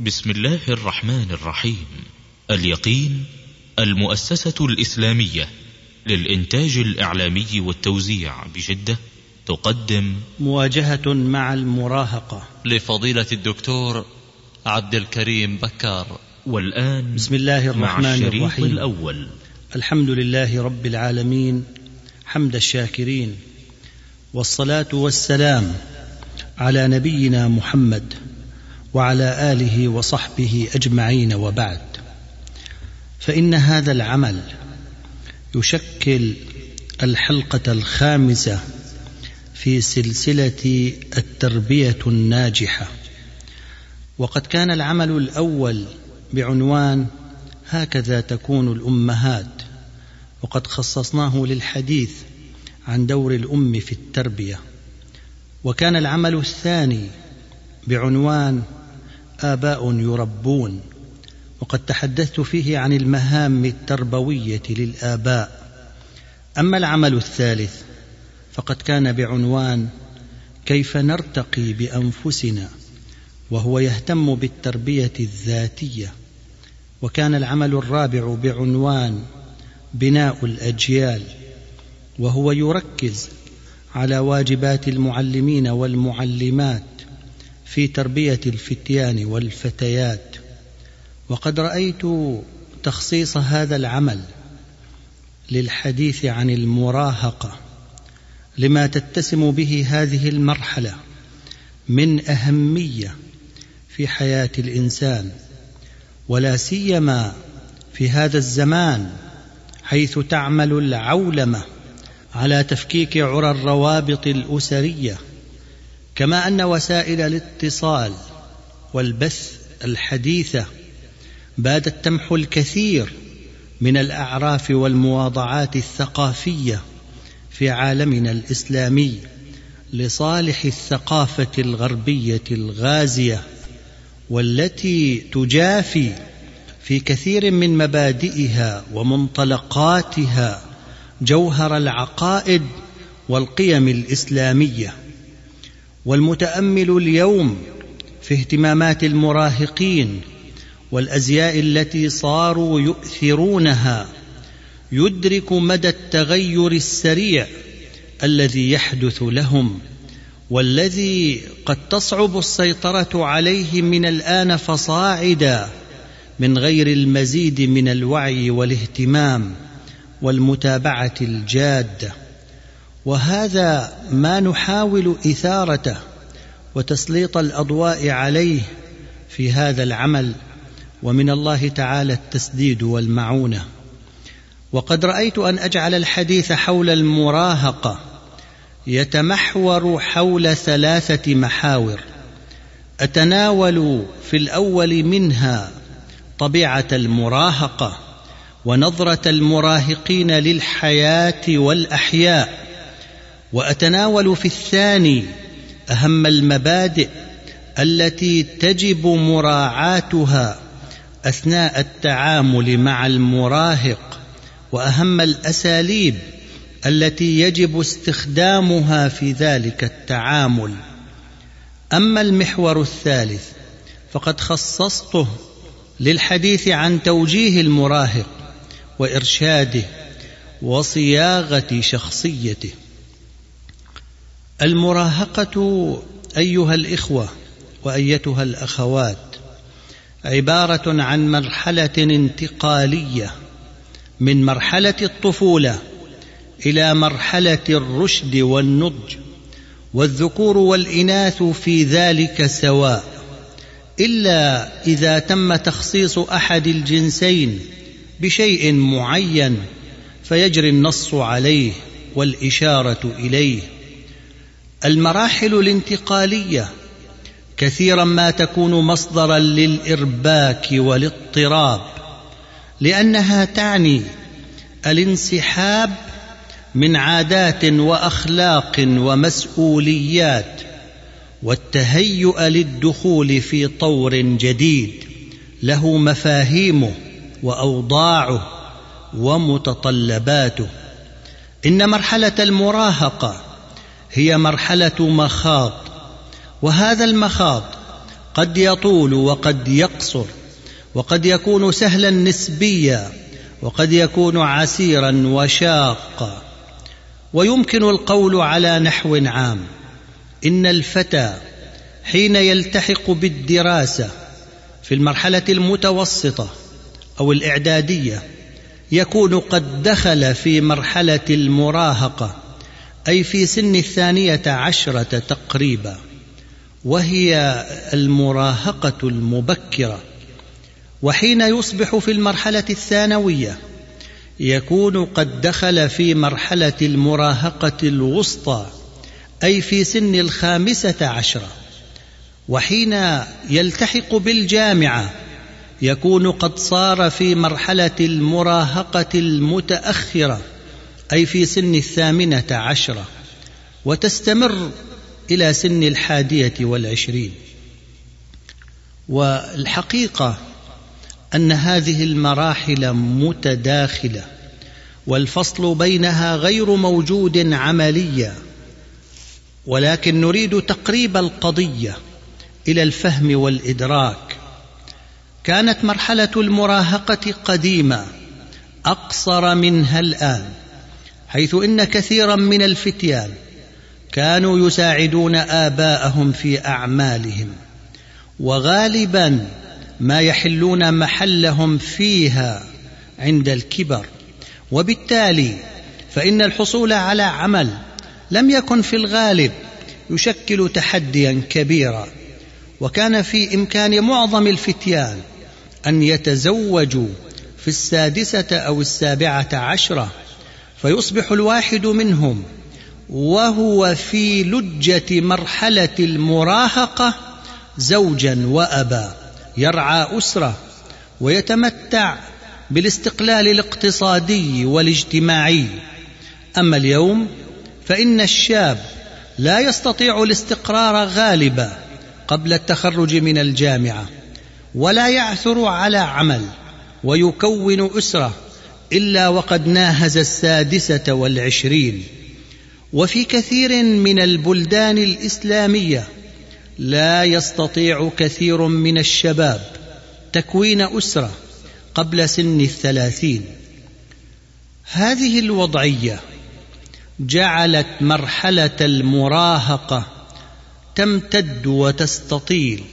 بسم الله الرحمن الرحيم. اليقين المؤسسة الإسلامية للإنتاج الإعلامي والتوزيع بجدة تقدم مواجهة مع المراهقة. لفضيلة الدكتور عبد الكريم بكار. والآن بسم الله مع الرحمن الشريط الرحيم. الأول. الحمد لله رب العالمين حمد الشاكرين والصلاة والسلام على نبينا محمد. وعلى آله وصحبه أجمعين وبعد. فإن هذا العمل يشكل الحلقة الخامسة في سلسلة التربية الناجحة. وقد كان العمل الأول بعنوان هكذا تكون الأمهات وقد خصصناه للحديث عن دور الأم في التربية. وكان العمل الثاني بعنوان آباء يربون وقد تحدثت فيه عن المهام التربوية للآباء. أما العمل الثالث فقد كان بعنوان كيف نرتقي بأنفسنا وهو يهتم بالتربية الذاتية. وكان العمل الرابع بعنوان بناء الأجيال وهو يركز على واجبات المعلمين والمعلمات في تربية الفتيان والفتيات. وقد رأيت تخصيص هذا العمل للحديث عن المراهقة لما تتسم به هذه المرحلة من أهمية في حياة الإنسان ولا سيما في هذا الزمان حيث تعمل العولمة على تفكيك عرى الروابط الأسرية كما أن وسائل الاتصال والبث الحديثة بادت تمحو الكثير من الأعراف والمواضعات الثقافية في عالمنا الإسلامي لصالح الثقافة الغربية الغازية والتي تجافي في كثير من مبادئها ومنطلقاتها جوهر العقائد والقيم الإسلامية. والمتأمل اليوم في اهتمامات المراهقين والأزياء التي صاروا يؤثرونها يدرك مدى التغير السريع الذي يحدث لهم والذي قد تصعب السيطرة عليه من الآن فصاعدا من غير المزيد من الوعي والاهتمام والمتابعة الجادة. وهذا ما نحاول إثارته وتسليط الأضواء عليه في هذا العمل ومن الله تعالى التسديد والمعونة. وقد رأيت أن أجعل الحديث حول المراهقة يتمحور حول ثلاثة محاور. أتناول في الأول منها طبيعة المراهقة ونظرة المراهقين للحياة والأحياء. وأتناول في الثاني أهم المبادئ التي تجب مراعاتها أثناء التعامل مع المراهق وأهم الأساليب التي يجب استخدامها في ذلك التعامل. أما المحور الثالث فقد خصصته للحديث عن توجيه المراهق وإرشاده وصياغة شخصيته. المراهقة أيها الإخوة وأيتها الأخوات عبارة عن مرحلة انتقالية من مرحلة الطفولة إلى مرحلة الرشد والنضج والذكور والإناث في ذلك سواء إلا إذا تم تخصيص أحد الجنسين بشيء معين فيجري النص عليه والإشارة إليه. المراحل الانتقالية. كثيرا ما تكون مصدرا للإرباك والاضطراب لأنها تعني الانسحاب من عادات وأخلاق ومسؤوليات والتهيؤ للدخول في طور جديد له مفاهيمه وأوضاعه ومتطلباته. إن مرحلة المراهقة هي مرحلة مخاض وهذا المخاض قد يطول وقد يقصر وقد يكون سهلا نسبيا وقد يكون عسيرا وشاقا. ويمكن القول على نحو عام إن الفتى حين يلتحق بالدراسة في المرحلة المتوسطة أو الإعدادية يكون قد دخل في مرحلة المراهقة. أي في سن الثانية عشرة تقريبا وهي المراهقة المبكرة. وحين يصبح في المرحلة الثانوية يكون قد دخل في مرحلة المراهقة الوسطى أي في سن الخامسة عشرة. وحين يلتحق بالجامعة يكون قد صار في مرحلة المراهقة المتأخرة. أي في سن الثامنة عشرة وتستمر إلى سن الحادية والعشرين. والحقيقة أن هذه المراحل متداخلة والفصل بينها غير موجود عمليا ولكن نريد تقريب القضية إلى الفهم والإدراك. كانت مرحلة المراهقة قديمة أقصر منها الآن. حيث إن كثيرا من الفتيان كانوا يساعدون آباءهم في أعمالهم وغالبا ما يحلون محلهم فيها عند الكبر. وبالتالي فإن الحصول على عمل لم يكن في الغالب يشكل تحديا كبيرا. وكان في إمكان معظم الفتيان أن يتزوجوا في السادسة أو السابعة عشرة فيصبح الواحد منهم وهو في لجة مرحلة المراهقة زوجا وابا يرعى أسرة ويتمتع بالاستقلال الاقتصادي والاجتماعي. أما اليوم فإن الشاب لا يستطيع الاستقرار غالبا قبل التخرج من الجامعة ولا يعثر على عمل ويكون أسرة إلا وقد ناهز السادسة والعشرين. وفي كثير من البلدان الإسلامية لا يستطيع كثير من الشباب تكوين أسرة قبل سن الثلاثين. هذه الوضعية جعلت مرحلة المراهقة تمتد وتستطيل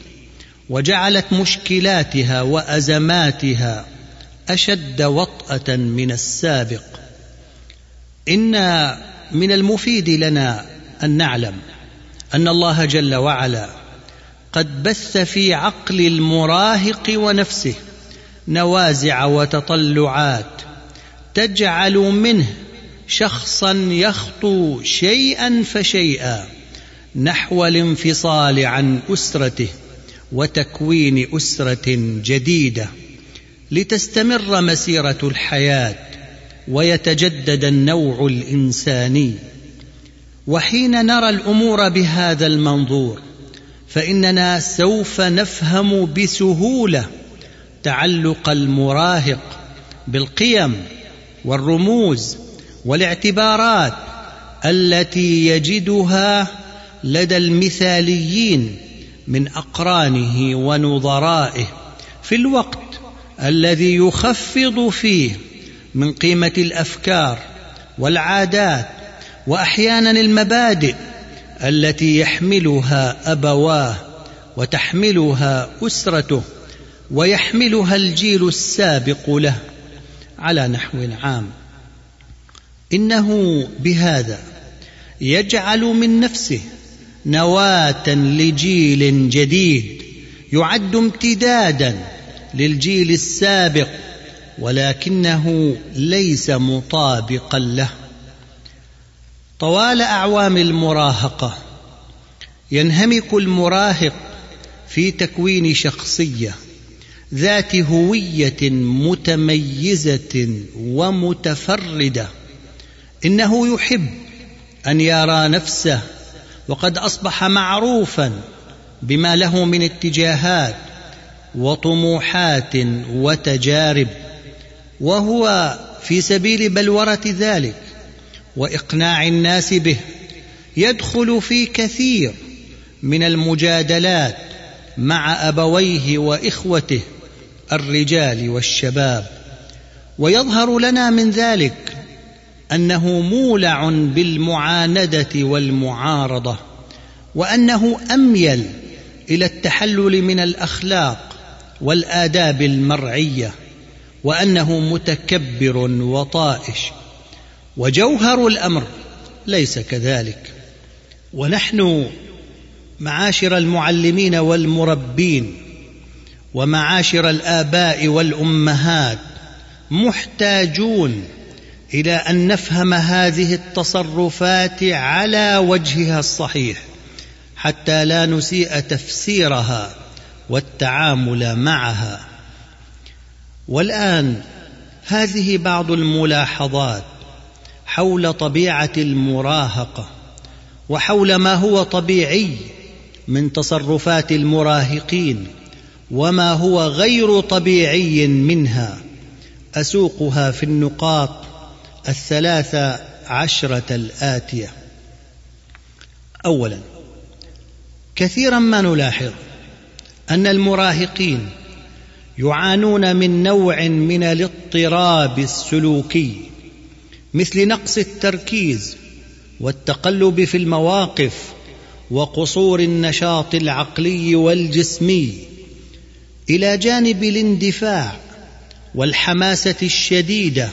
وجعلت مشكلاتها وأزماتها أشد وطأة من السابق. إن من المفيد لنا أن نعلم أن الله جل وعلا قد بث في عقل المراهق ونفسه نوازع وتطلعات تجعل منه شخصا يخطو شيئا فشيئا نحو الانفصال عن أسرته وتكوين أسرة جديدة. لتستمر مسيرة الحياة ويتجدد النوع الإنساني. وحين نرى الأمور بهذا المنظور فإننا سوف نفهم بسهولة تعلق المراهق بالقيم والرموز والاعتبارات التي يجدها لدى المثاليين من أقرانه ونظرائه في الوقت الذي يخفض فيه من قيمة الأفكار والعادات وأحيانا المبادئ التي يحملها أبواه وتحملها أسرته ويحملها الجيل السابق له على نحو عام. إنه بهذا يجعل من نفسه نواة لجيل جديد يعد امتدادا للجيل السابق ولكنه ليس مطابقا له. طوال أعوام المراهقة ينهمك المراهق في تكوين شخصية ذات هوية متميزة ومتفردة. إنه يحب أن يرى نفسه وقد أصبح معروفا بما له من اتجاهات وطموحات وتجارب وهو في سبيل بلورة ذلك وإقناع الناس به يدخل في كثير من المجادلات مع أبويه وإخوته الرجال والشباب. ويظهر لنا من ذلك أنه مولع بالمعاندة والمعارضة وأنه أميل إلى التحلل من الأخلاق والآداب المرعية وأنه متكبر وطائش وجوهر الأمر ليس كذلك. ونحن معاشر المعلمين والمربين ومعاشر الآباء والأمهات محتاجون إلى أن نفهم هذه التصرفات على وجهها الصحيح حتى لا نسيء تفسيرها. والتعامل معها. والآن هذه بعض الملاحظات حول طبيعة المراهقة وحول ما هو طبيعي من تصرفات المراهقين وما هو غير طبيعي منها. أسوقها في النقاط الثلاث عشرة الآتية. اولا كثيرا ما نلاحظ أن المراهقين يعانون من نوع من الاضطراب السلوكي مثل نقص التركيز والتقلب في المواقف وقصور النشاط العقلي والجسمي إلى جانب الاندفاع والحماسة الشديدة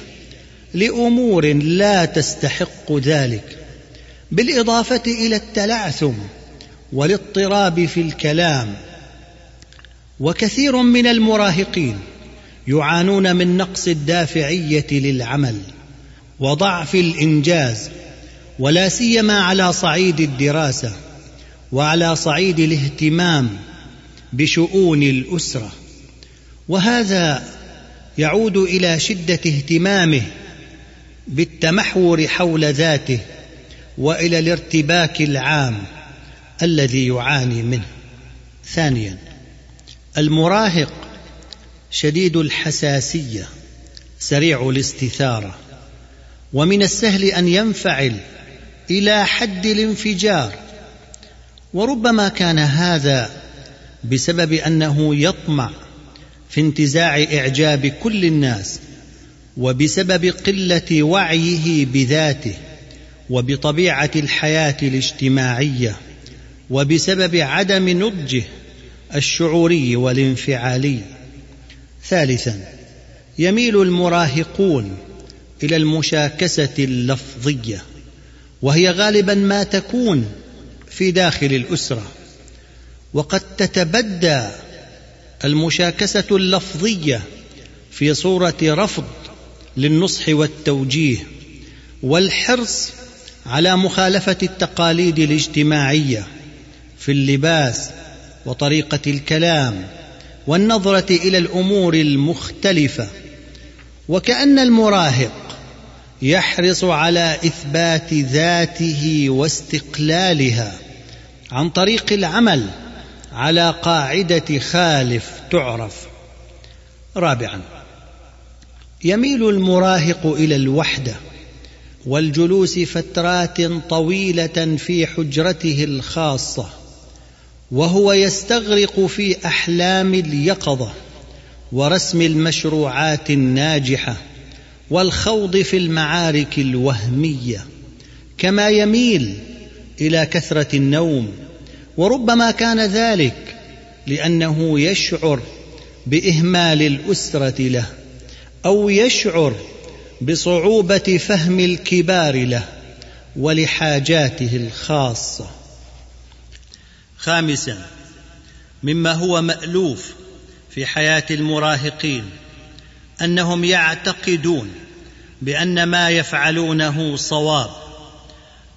لأمور لا تستحق ذلك بالإضافة إلى التلعثم والاضطراب في الكلام وكثير من المراهقين يعانون من نقص الدافعية للعمل وضعف الإنجاز ولا سيما على صعيد الدراسة وعلى صعيد الاهتمام بشؤون الأسرة. وهذا يعود إلى شدة اهتمامه بالتمحور حول ذاته وإلى الارتباك العام الذي يعاني منه. ثانيا المراهق شديد الحساسية سريع الاستثارة ومن السهل أن ينفعل إلى حد الانفجار. وربما كان هذا بسبب أنه يطمع في انتزاع إعجاب كل الناس وبسبب قلة وعيه بذاته وبطبيعة الحياة الاجتماعية وبسبب عدم نضجه الشعوري والانفعالي. ثالثا يميل المراهقون إلى المشاكسة اللفظية وهي غالبا ما تكون في داخل الأسرة. وقد تتبدى المشاكسة اللفظية في صورة رفض للنصح والتوجيه والحرص على مخالفة التقاليد الاجتماعية في اللباس وطريقة الكلام والنظرة إلى الأمور المختلفة وكأن المراهق يحرص على إثبات ذاته واستقلالها عن طريق العمل على قاعدة خالف تعرف. رابعا يميل المراهق إلى الوحدة والجلوس فترات طويلة في حجرته الخاصة. وهو يستغرق في أحلام اليقظة ورسم المشروعات الناجحة والخوض في المعارك الوهمية كما يميل إلى كثرة النوم وربما كان ذلك لأنه يشعر بإهمال الأسرة له أو يشعر بصعوبة فهم الكبار له ولحاجاته الخاصة. خامسا مما هو مألوف في حياة المراهقين أنهم يعتقدون بأن ما يفعلونه صواب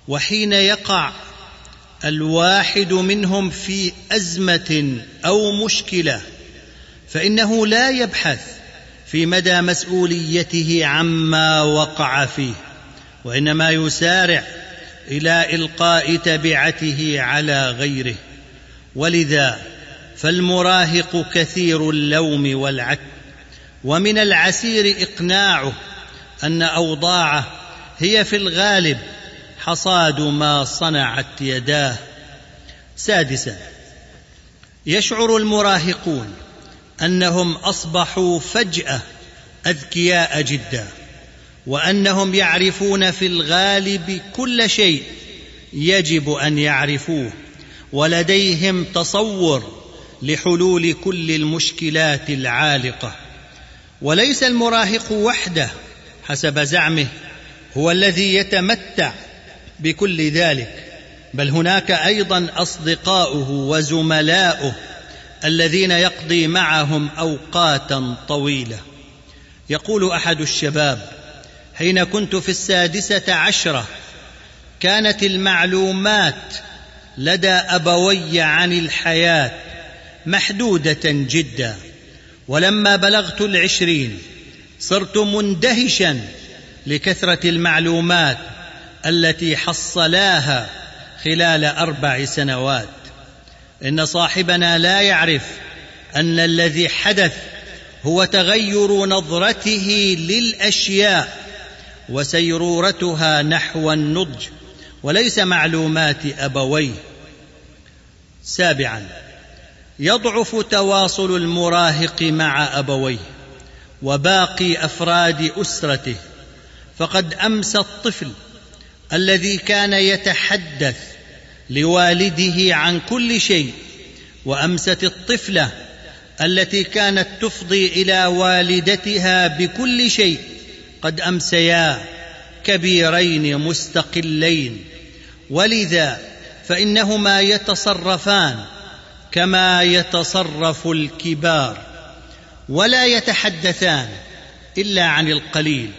وحين يقع الواحد منهم في أزمة أو مشكلة فإنه لا يبحث في مدى مسؤوليته عما وقع فيه وإنما يسارع إلى إلقاء تبعته على غيره. ولذا فالمراهق كثير اللوم والعتب ومن العسير إقناعه أن أوضاعه هي في الغالب حصاد ما صنعت يداه. سادسا يشعر المراهقون أنهم أصبحوا فجأة أذكياء جدا وأنهم يعرفون في الغالب كل شيء يجب أن يعرفوه. ولديهم تصور لحلول كل المشكلات العالقة. وليس المراهق وحده حسب زعمه هو الذي يتمتع بكل ذلك بل هناك أيضا أصدقاؤه وزملاؤه الذين يقضي معهم اوقاتا طويلة. يقول أحد الشباب حين كنت في السادسة عشرة كانت المعلومات لدى أبوي عن الحياة محدودة جدا ولما بلغت العشرين صرت مندهشا لكثرة المعلومات التي حصلاها خلال أربع سنوات. إن صاحبنا لا يعرف أن الذي حدث هو تغير نظرته للأشياء وسيرورتها نحو النضج وليس معلومات أبويه. سابعا. يضعف تواصل المراهق مع أبويه وباقي أفراد أسرته. فقد امسى الطفل الذي كان يتحدث لوالده عن كل شيء وأمست الطفلة التي كانت تفضي إلى والدتها بكل شيء. قد أمسيا كبيرين مستقلين. ولذا فإنهما يتصرفان كما يتصرف الكبار ولا يتحدثان إلا عن القليل.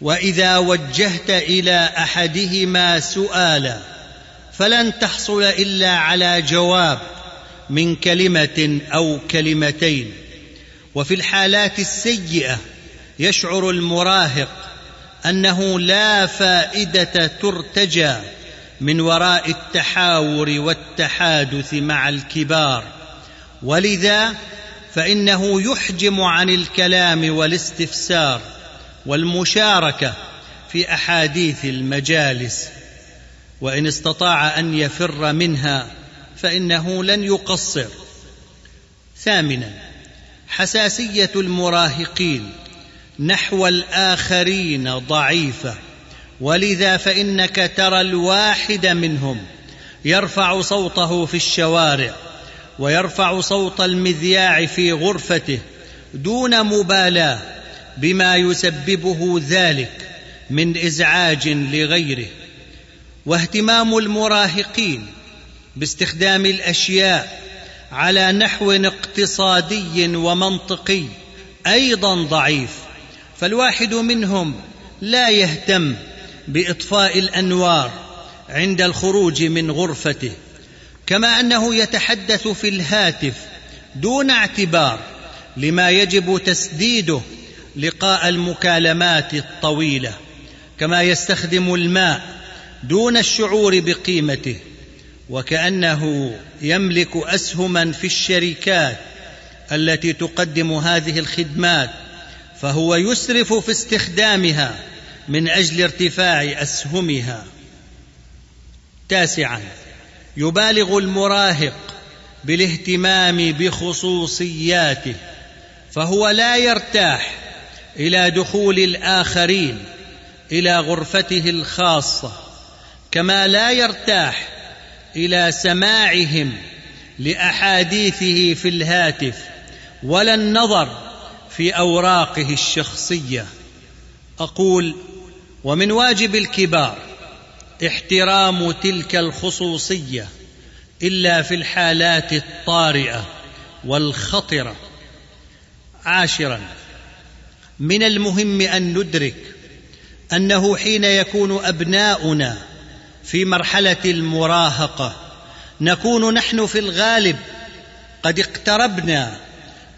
وإذا وجهت إلى أحدهما سؤالا فلن تحصل إلا على جواب من كلمة أو كلمتين. وفي الحالات السيئة يشعر المراهق أنه لا فائدة ترتجى من وراء التحاور والتحادث مع الكبار. ولذا فإنه يحجم عن الكلام والاستفسار والمشاركة في أحاديث المجالس. وإن استطاع أن يفر منها فإنه لن يقصر. ثامنا حساسية المراهقين نحو الآخرين ضعيفة. ولذا فإنك ترى الواحد منهم يرفع صوته في الشوارع ويرفع صوت المذياع في غرفته دون مبالاة بما يسببه ذلك من إزعاج لغيره. واهتمام المراهقين باستخدام الأشياء على نحو اقتصادي ومنطقي أيضا ضعيف فالواحد منهم لا يهتم بإطفاء الأنوار عند الخروج من غرفته كما أنه يتحدث في الهاتف دون اعتبار لما يجب تسديده لقاء المكالمات الطويلة كما يستخدم الماء دون الشعور بقيمته وكأنه يملك أسهما في الشركات التي تقدم هذه الخدمات فهو يسرف في استخدامها. من أجل ارتفاع أسهمها. تاسعا يبالغ المراهق بالاهتمام بخصوصياته فهو لا يرتاح إلى دخول الآخرين إلى غرفته الخاصة كما لا يرتاح إلى سماعهم لأحاديثه في الهاتف ولا النظر في أوراقه الشخصية. أقول ومن واجب الكبار احترام تلك الخصوصية إلا في الحالات الطارئة والخطرة. عاشرا من المهم أن ندرك أنه حين يكون أبناؤنا في مرحلة المراهقة نكون نحن في الغالب قد اقتربنا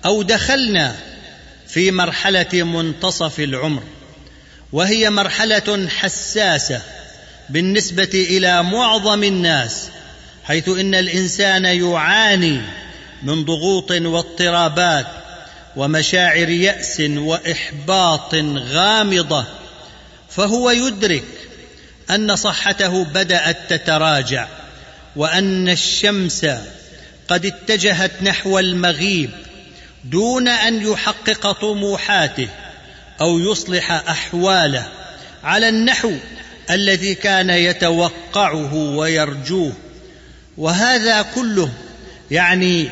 أو دخلنا في مرحلة منتصف العمر. وهي مرحلة حساسة بالنسبة إلى معظم الناس حيث إن الإنسان يعاني من ضغوط واضطرابات ومشاعر يأس وإحباط غامضة فهو يدرك أن صحته بدأت تتراجع وأن الشمس قد اتجهت نحو المغيب دون أن يحقق طموحاته. أو يصلح أحواله على النحو الذي كان يتوقعه ويرجوه. وهذا كله يعني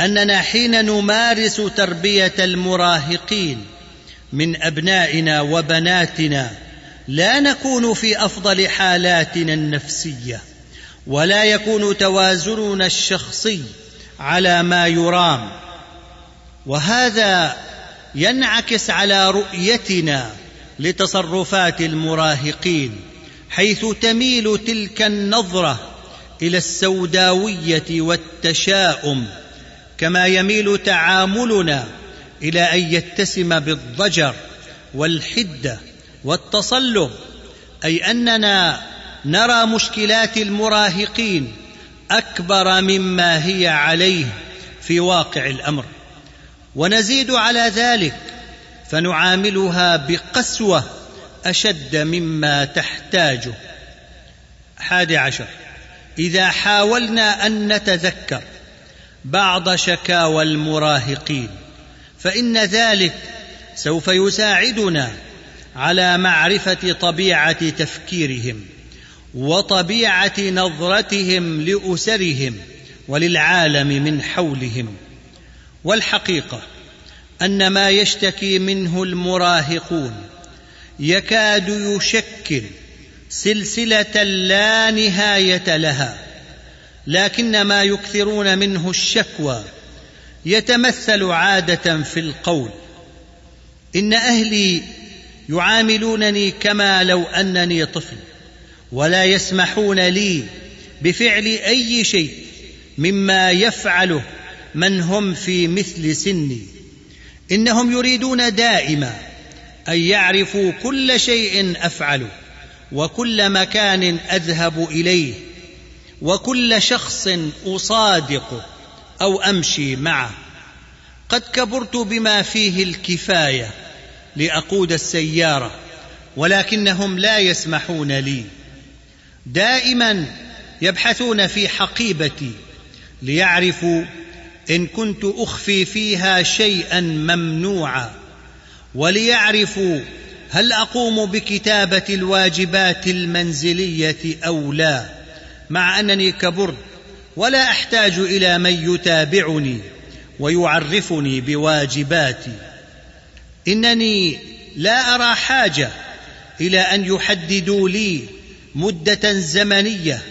أننا حين نمارس تربية المراهقين من أبنائنا وبناتنا لا نكون في أفضل حالاتنا النفسية ولا يكون توازننا الشخصي على ما يرام. وهذا ينعكس على رؤيتنا لتصرفات المراهقين حيث تميل تلك النظرة إلى السوداوية والتشاؤم كما يميل تعاملنا إلى أن يتسم بالضجر والحده والتصلب أي أننا نرى مشكلات المراهقين أكبر مما هي عليه في واقع الأمر. ونزيد على ذلك فنعاملها بقسوة أشد مما تحتاجه. حادي عشر. إذا حاولنا أن نتذكر بعض شكاوى المراهقين فإن ذلك سوف يساعدنا على معرفة طبيعة تفكيرهم وطبيعة نظرتهم لأسرهم وللعالم من حولهم. والحقيقة أن ما يشتكي منه المراهقون يكاد يشكل سلسلة لا نهاية لها لكن ما يكثرون منه الشكوى يتمثل عادة في القول. إن أهلي يعاملونني كما لو أنني طفل ولا يسمحون لي بفعل أي شيء مما يفعله من هم في مثل سني. إنهم يريدون دائما أن يعرفوا كل شيء أفعله وكل مكان أذهب إليه وكل شخص اصادقه أو أمشي معه. قد كبرت بما فيه الكفاية لأقود السيارة ولكنهم لا يسمحون لي. دائما يبحثون في حقيبتي ليعرفوا إن كنت أخفي فيها شيئا ممنوعا. وليعرفوا هل أقوم بكتابة الواجبات المنزلية أو لا مع أنني كبرت ولا أحتاج إلى من يتابعني ويعرفني بواجباتي. إنني لا أرى حاجة إلى أن يحددوا لي مدة زمنية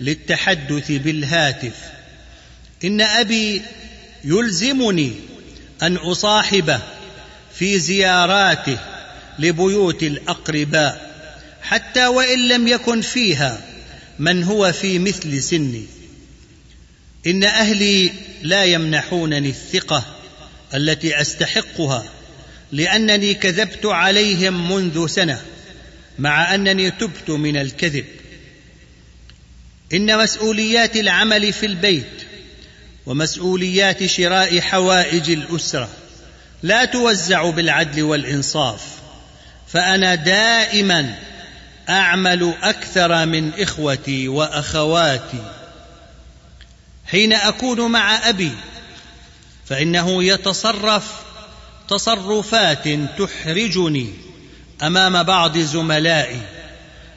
للتحدث بالهاتف. إن أبي يلزمني أن أصاحبه في زياراته لبيوت الأقرباء حتى وإن لم يكن فيها من هو في مثل سني. إن أهلي لا يمنحونني الثقة التي أستحقها لأنني كذبت عليهم منذ سنة مع أنني تبت من الكذب. إن مسؤوليات العمل في البيت ومسؤوليات شراء حوائج الأسرة لا توزع بالعدل والإنصاف فأنا دائما أعمل أكثر من إخوتي وأخواتي. حين أكون مع أبي فإنه يتصرف تصرفات تحرجني أمام بعض زملائي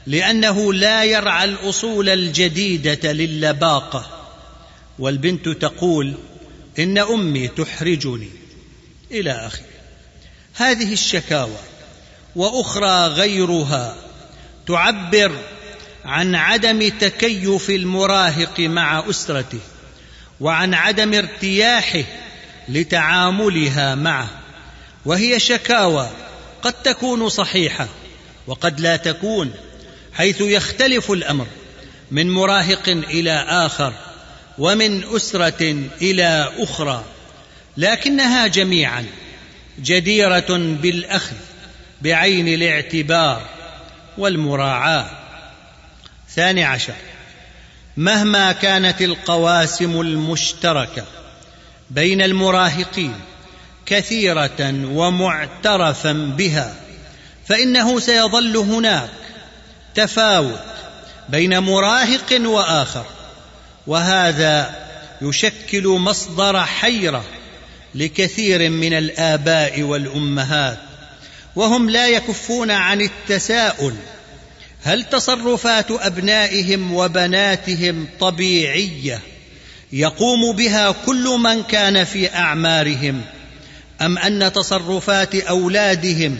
لأنه لا يرعى الأصول الجديدة للباقة. والبنت تقول إن أمي تحرجني. إلى آخره. هذه الشكاوى وأخرى غيرها تعبر عن عدم تكيف المراهق مع أسرته وعن عدم ارتياحه لتعاملها معه. وهي شكاوى قد تكون صحيحة وقد لا تكون حيث يختلف الأمر من مراهق إلى آخر. ومن أسرة إلى أخرى لكنها جميعا جديرة بالأخذ بعين الاعتبار والمراعاة. ثاني عشر مهما كانت القواسم المشتركة بين المراهقين كثيرة ومعترفا بها فإنه سيظل هناك تفاوت بين مراهق وآخر. وهذا يشكل مصدر حيرة لكثير من الآباء والأمهات وهم لا يكفون عن التساؤل هل تصرفات أبنائهم وبناتهم طبيعية يقوم بها كل من كان في أعمارهم أم أن تصرفات أولادهم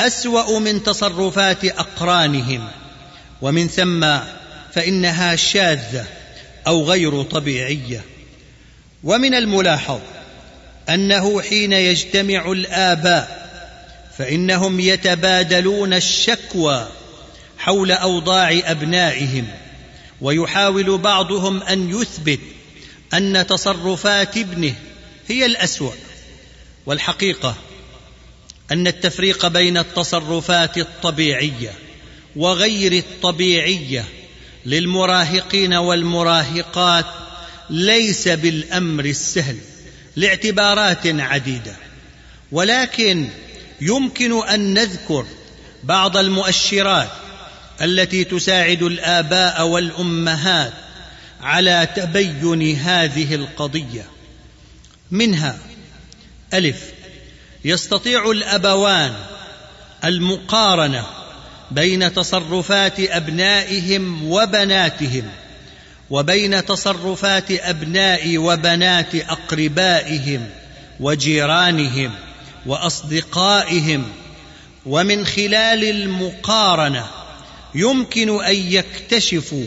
أسوأ من تصرفات أقرانهم؟ ومن ثم فإنها شاذة أو غير طبيعية. ومن الملاحظ أنه حين يجتمع الآباء فإنهم يتبادلون الشكوى حول أوضاع أبنائهم ويحاول بعضهم أن يثبت أن تصرفات ابنه هي الأسوأ. والحقيقة أن التفريق بين التصرفات الطبيعية وغير الطبيعية للمراهقين والمراهقات ليس بالأمر السهل لاعتبارات عديدة ولكن يمكن أن نذكر بعض المؤشرات التي تساعد الآباء والأمهات على تبين هذه القضية. منها ألف يستطيع الأبوان المقارنة بين تصرفات أبنائهم وبناتهم وبين تصرفات أبناء وبنات أقربائهم وجيرانهم وأصدقائهم. ومن خلال المقارنة يمكن أن يكتشفوا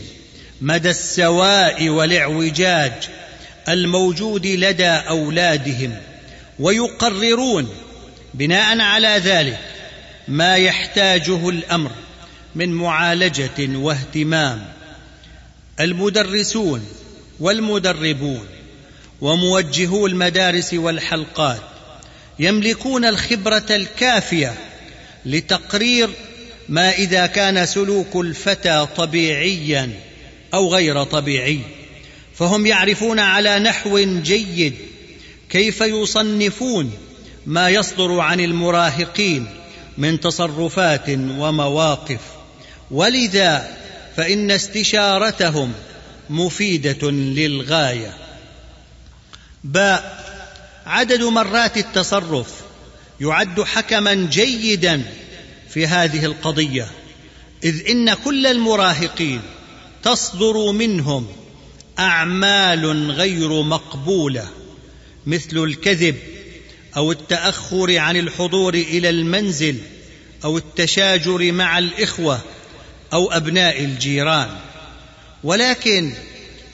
مدى السواء والاعوجاج الموجود لدى أولادهم ويقررون بناء على ذلك ما يحتاجه الأمر من معالجة واهتمام. المدرسون والمدربون وموجهو المدارس والحلقات يملكون الخبرة الكافية لتقرير ما إذا كان سلوك الفتى طبيعيا أو غير طبيعي. فهم يعرفون على نحو جيد كيف يصنفون ما يصدر عن المراهقين من تصرفات ومواقف. ولذا فإن استشارتهم مفيدة للغاية. باء عدد مرات التصرف يعد حكما جيدا في هذه القضية إذ إن كل المراهقين تصدر منهم أعمال غير مقبولة مثل الكذب أو التأخر عن الحضور إلى المنزل أو التشاجر مع الإخوة أو أبناء الجيران. ولكن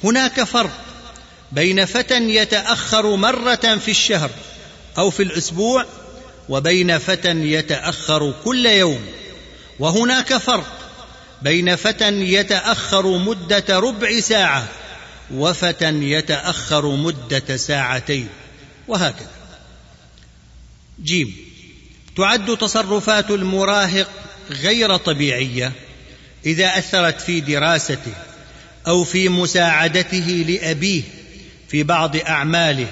هناك فرق بين فتى يتأخر مرة في الشهر أو في الأسبوع وبين فتى يتأخر كل يوم. وهناك فرق بين فتى يتأخر مدة ربع ساعة وفتى يتأخر مدة ساعتين. وهكذا. جيم. تعد تصرفات المراهق غير طبيعية إذا أثرت في دراسته أو في مساعدته لأبيه في بعض أعماله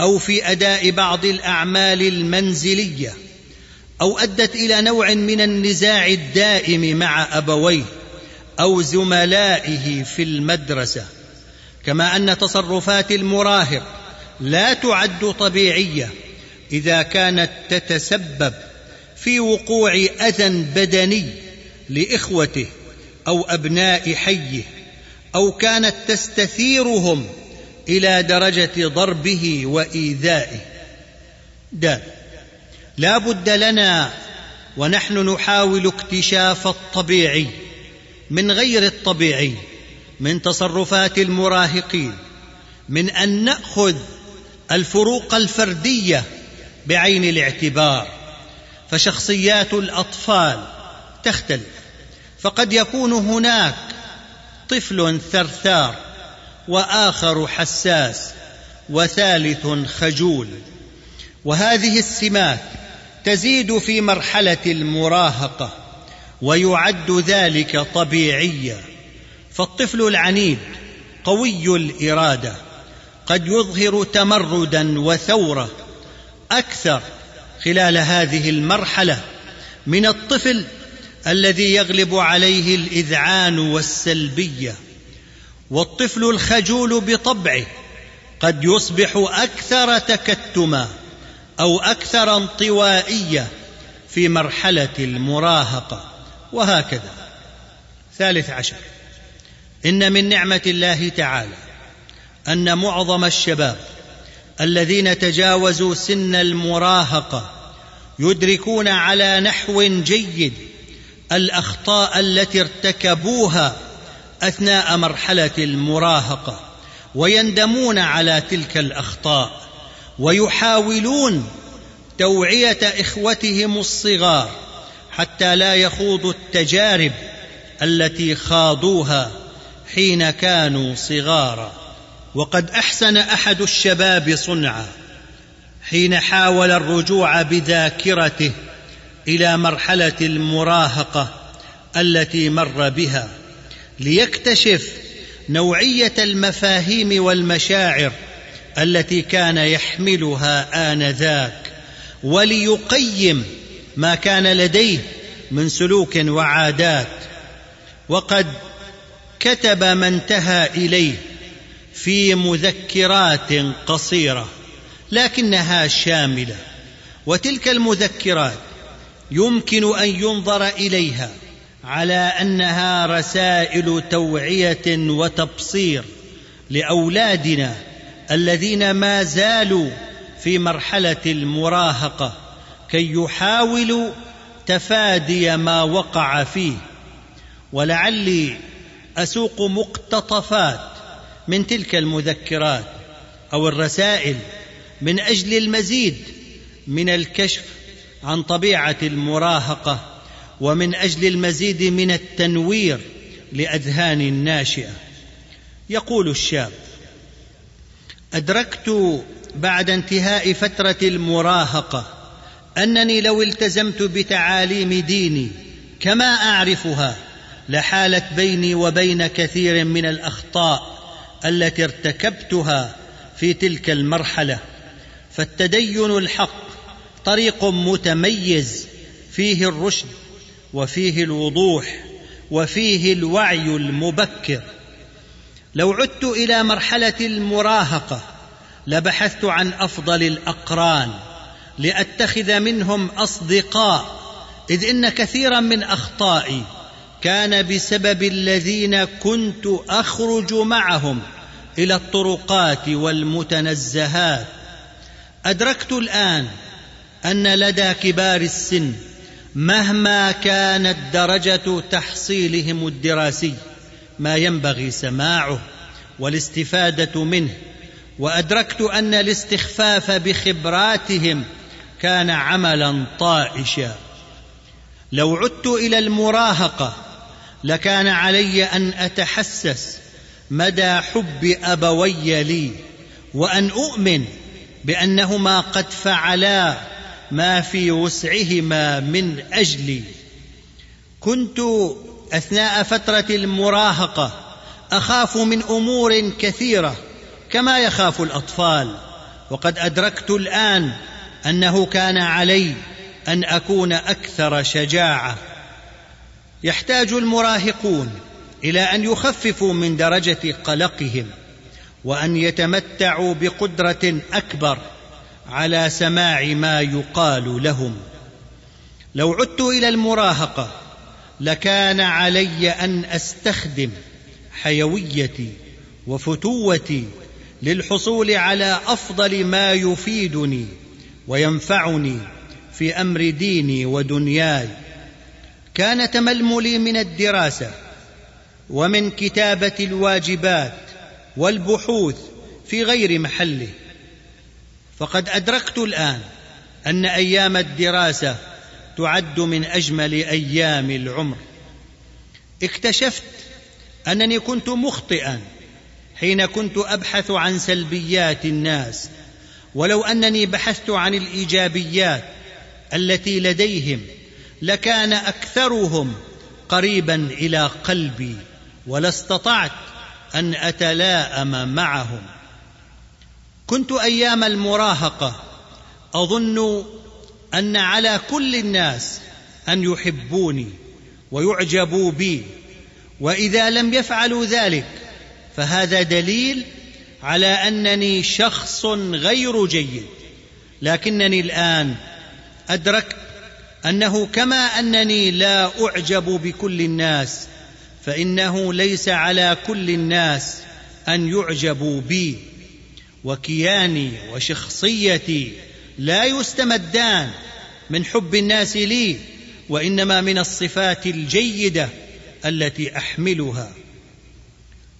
أو في أداء بعض الأعمال المنزلية أو أدت إلى نوع من النزاع الدائم مع أبويه أو زملائه في المدرسة. كما أن تصرفات المراهق لا تعد طبيعية إذا كانت تتسبب في وقوع أذى بدني لإخوته أو أبناء حيه أو كانت تستثيرهم إلى درجة ضربه وإيذائه. د. لا بد لنا ونحن نحاول اكتشاف الطبيعي من غير الطبيعي من تصرفات المراهقين من أن نأخذ الفروق الفردية بعين الاعتبار فشخصيات الأطفال تختلف فقد يكون هناك طفل ثرثار وآخر حساس وثالث خجول وهذه السمات تزيد في مرحلة المراهقة ويعد ذلك طبيعيا فالطفل العنيد قوي الإرادة قد يظهر تمردا وثورة أكثر خلال هذه المرحلة من الطفل الذي يغلب عليه الإذعان والسلبية والطفل الخجول بطبعه قد يصبح أكثر تكتما أو أكثر انطوائية في مرحلة المراهقة وهكذا. ثالث عشر. إن من نعمة الله تعالى أن معظم الشباب الذين تجاوزوا سن المراهقة يدركون على نحو جيد الأخطاء التي ارتكبوها أثناء مرحلة المراهقة ويندمون على تلك الأخطاء ويحاولون توعية إخوتهم الصغار حتى لا يخوضوا التجارب التي خاضوها حين كانوا صغارا. وقد أحسن أحد الشباب صنعا حين حاول الرجوع بذاكرته إلى مرحلة المراهقة التي مر بها ليكتشف نوعية المفاهيم والمشاعر التي كان يحملها آنذاك وليقيم ما كان لديه من سلوك وعادات وقد كتب ما انتهى إليه. في مذكرات قصيرة لكنها شاملة وتلك المذكرات يمكن أن ينظر إليها على أنها رسائل توعية وتبصير لأولادنا الذين ما زالوا في مرحلة المراهقة كي يحاولوا تفادي ما وقع فيه. ولعلي أسوق مقتطفات من تلك المذكرات أو الرسائل من أجل المزيد من الكشف عن طبيعة المراهقة ومن أجل المزيد من التنوير لأذهان الناشئة. يقول الشاب أدركت بعد انتهاء فترة المراهقة أنني لو التزمت بتعاليم ديني كما أعرفها لحالت بيني وبين كثير من الأخطاء التي ارتكبتها في تلك المرحلة. فالتدين الحق طريق متميز فيه الرشد وفيه الوضوح وفيه الوعي المبكر. لو عدت إلى مرحلة المراهقة لبحثت عن أفضل الأقران لأتخذ منهم أصدقاء إذ إن كثيرا من أخطائي كان بسبب الذين كنت أخرج معهم إلى الطرقات والمتنزهات. أدركت الآن أن لدى كبار السن مهما كانت درجة تحصيلهم الدراسي ما ينبغي سماعه والاستفادة منه وأدركت أن الاستخفاف بخبراتهم كان عملا طائشا. لو عدت إلى المراهقة لكان علي أن أتحسس مدى حب أبوي لي وأن أؤمن بأنهما قد فعلا ما في وسعهما من أجلي. كنت أثناء فترة المراهقة أخاف من أمور كثيرة كما يخاف الأطفال. وقد أدركت الآن أنه كان علي أن أكون أكثر شجاعة. يحتاج المراهقون إلى أن يخففوا من درجة قلقهم وأن يتمتعوا بقدرة أكبر على سماع ما يقال لهم. لو عدت إلى المراهقة لكان علي أن أستخدم حيويتي وفتوتي للحصول على أفضل ما يفيدني وينفعني في أمر ديني ودنياي. كان تململي من الدراسة ومن كتابة الواجبات والبحوث في غير محله. فقد أدركت الآن أن أيام الدراسة تعد من أجمل أيام العمر. اكتشفت أنني كنت مخطئا حين كنت أبحث عن سلبيات الناس ولو أنني بحثت عن الإيجابيات التي لديهم لكان أكثرهم قريبا إلى قلبي ولاستطعت أن أتلاءم معهم. كنت أيام المراهقة أظن أن على كل الناس أن يحبوني ويعجبوا بي وإذا لم يفعلوا ذلك فهذا دليل على أنني شخص غير جيد لكنني الآن أدركت أنه كما أنني لا أعجب بكل الناس فإنه ليس على كل الناس أن يعجبوا بي. وكياني وشخصيتي لا يستمدان من حب الناس لي وإنما من الصفات الجيدة التي أحملها.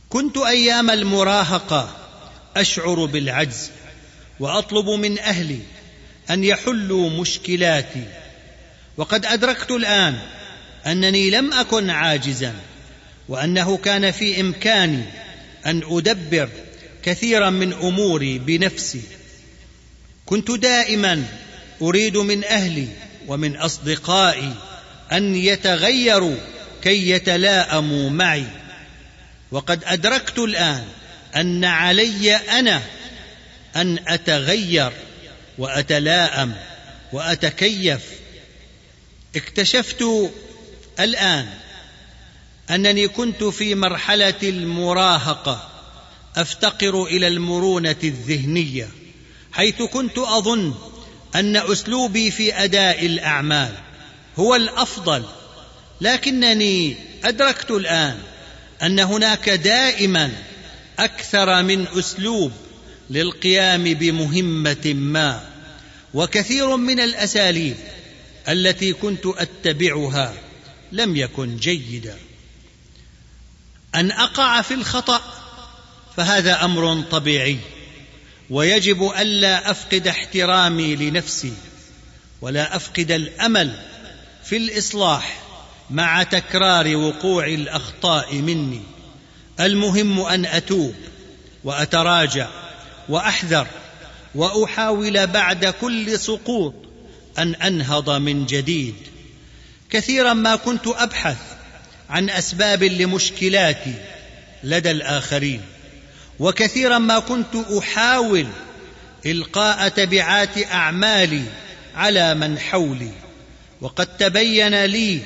كنت أيام المراهقة أشعر بالعجز وأطلب من أهلي أن يحلوا مشكلاتي. وقد أدركت الآن أنني لم أكن عاجزا وأنه كان في إمكاني أن أدبر كثيرا من أموري بنفسي. كنت دائما أريد من أهلي ومن أصدقائي أن يتغيروا كي يتلاءموا معي. وقد أدركت الآن أن علي أنا أن أتغير واتلاءم وأتكيف اكتشفت الآن أنني كنت في مرحلة المراهقة أفتقر إلى المرونة الذهنية حيث كنت أظن أن أسلوبي في أداء الأعمال هو الأفضل لكنني أدركت الآن أن هناك دائما أكثر من أسلوب للقيام بمهمة ما وكثير من الأساليب التي كنت أتبعها لم يكن جيدا. أن أقع في الخطأ فهذا أمر طبيعي ويجب ألا أفقد احترامي لنفسي ولا أفقد الأمل في الإصلاح مع تكرار وقوع الأخطاء مني. المهم أن أتوب وأتراجع وأحذر وأحاول بعد كل سقوط أن أنهض من جديد. كثيرا ما كنت أبحث عن أسباب لمشكلاتي لدى الآخرين وكثيرا ما كنت أحاول إلقاء تبعات أعمالي على من حولي. وقد تبين لي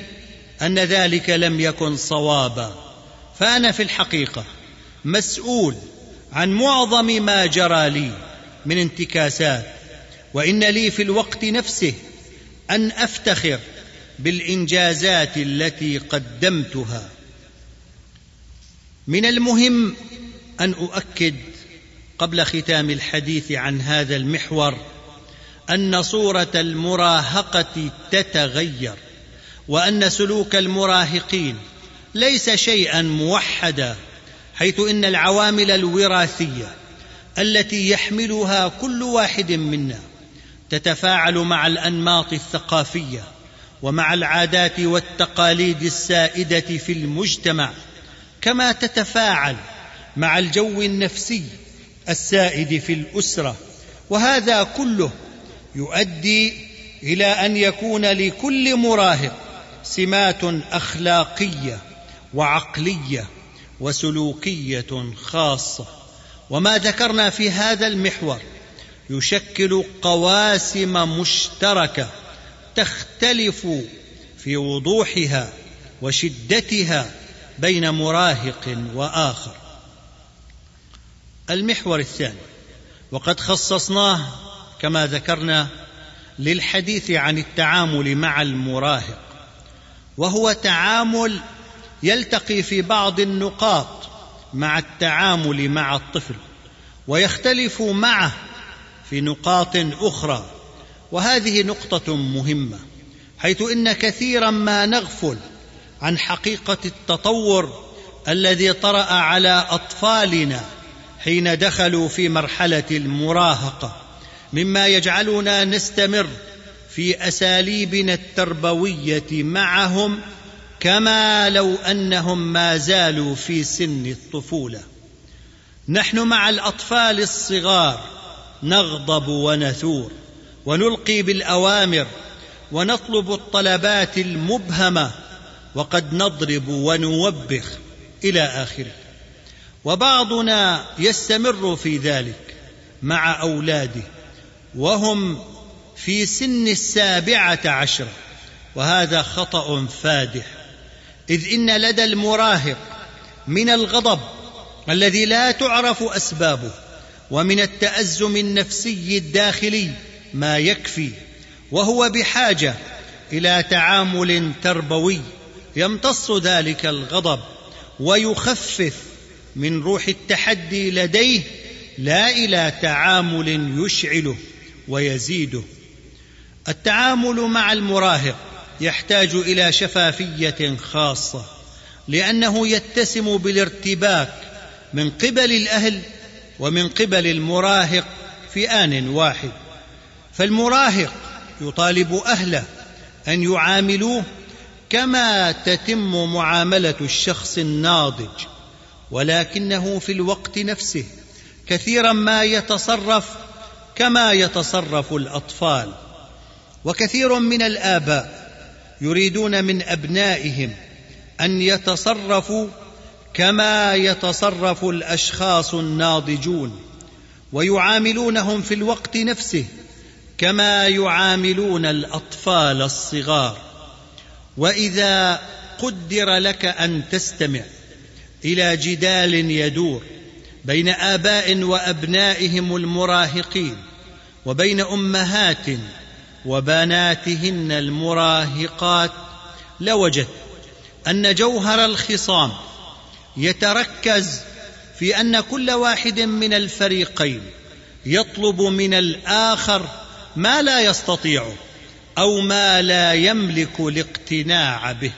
أن ذلك لم يكن صوابا. فأنا في الحقيقة مسؤول عن معظم ما جرى لي من انتكاسات وإن لي في الوقت نفسه أن أفتخر بالإنجازات التي قدمتها. من المهم أن أؤكد قبل ختام الحديث عن هذا المحور أن صورة المراهقة تتغير وأن سلوك المراهقين ليس شيئا موحدا حيث إن العوامل الوراثية التي يحملها كل واحد منا تتفاعل مع الأنماط الثقافية ومع العادات والتقاليد السائدة في المجتمع كما تتفاعل مع الجو النفسي السائد في الأسرة. وهذا كله يؤدي إلى أن يكون لكل مراهق سمات أخلاقية وعقلية وسلوكية خاصة. وما ذكرنا في هذا المحور يشكل قواسم مشتركة تختلف في وضوحها وشدتها بين مراهق وآخر. المحور الثاني وقد خصصناه كما ذكرنا للحديث عن التعامل مع المراهق وهو تعامل يلتقي في بعض النقاط مع التعامل مع الطفل ويختلف معه في نقاط أخرى وهذه نقطة مهمة حيث إن كثيرا ما نغفل عن حقيقة التطور الذي طرأ على أطفالنا حين دخلوا في مرحلة المراهقة مما يجعلنا نستمر في أساليبنا التربوية معهم كما لو أنهم ما زالوا في سن الطفولة. نحن مع الأطفال الصغار نغضب ونثور ونلقي بالأوامر ونطلب الطلبات المبهمة وقد نضرب ونوبخ إلى آخره. وبعضنا يستمر في ذلك مع أولاده وهم في سن السابعة عشره وهذا خطأ فادح. إذ إن لدى المراهق من الغضب الذي لا تعرف أسبابه ومن التأزم النفسي الداخلي ما يكفي وهو بحاجة إلى تعامل تربوي يمتص ذلك الغضب ويخفف من روح التحدي لديه لا إلى تعامل يشعله ويزيده. التعامل مع المراهق يحتاج إلى شفافية خاصة لأنه يتسم بالارتباك من قبل الأهل ومن قبل المراهق في آن واحد. فالمراهق يطالب أهله أن يعاملوه كما تتم معاملة الشخص الناضج ولكنه في الوقت نفسه كثيرا ما يتصرف كما يتصرف الأطفال. وكثير من الآباء يريدون من أبنائهم أن يتصرفوا كما يتصرف الأشخاص الناضجون ويعاملونهم في الوقت نفسه كما يعاملون الأطفال الصغار. وإذا قدر لك أن تستمع إلى جدال يدور بين آباء وأبنائهم المراهقين وبين أمهات وبناتهن المراهقات لوجدت أن جوهر الخصام يتركز في أن كل واحد من الفريقين يطلب من الآخر ما لا يستطيعه أو ما لا يملك الاقتناع به.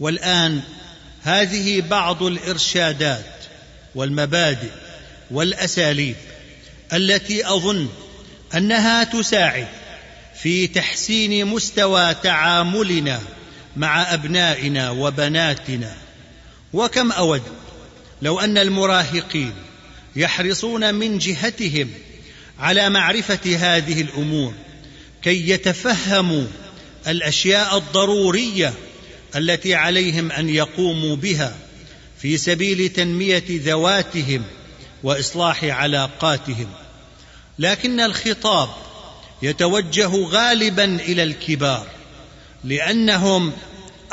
والآن هذه بعض الإرشادات والمبادئ والأساليب التي أظن أنها تساعد في تحسين مستوى تعاملنا مع أبنائنا وبناتنا وكم أود لو أن المراهقين يحرصون من جهتهم على معرفة هذه الأمور كي يتفهموا الأشياء الضرورية التي عليهم أن يقوموا بها في سبيل تنمية ذواتهم وإصلاح علاقاتهم. لكن الخطاب يتوجه غالبا إلى الكبار لأنهم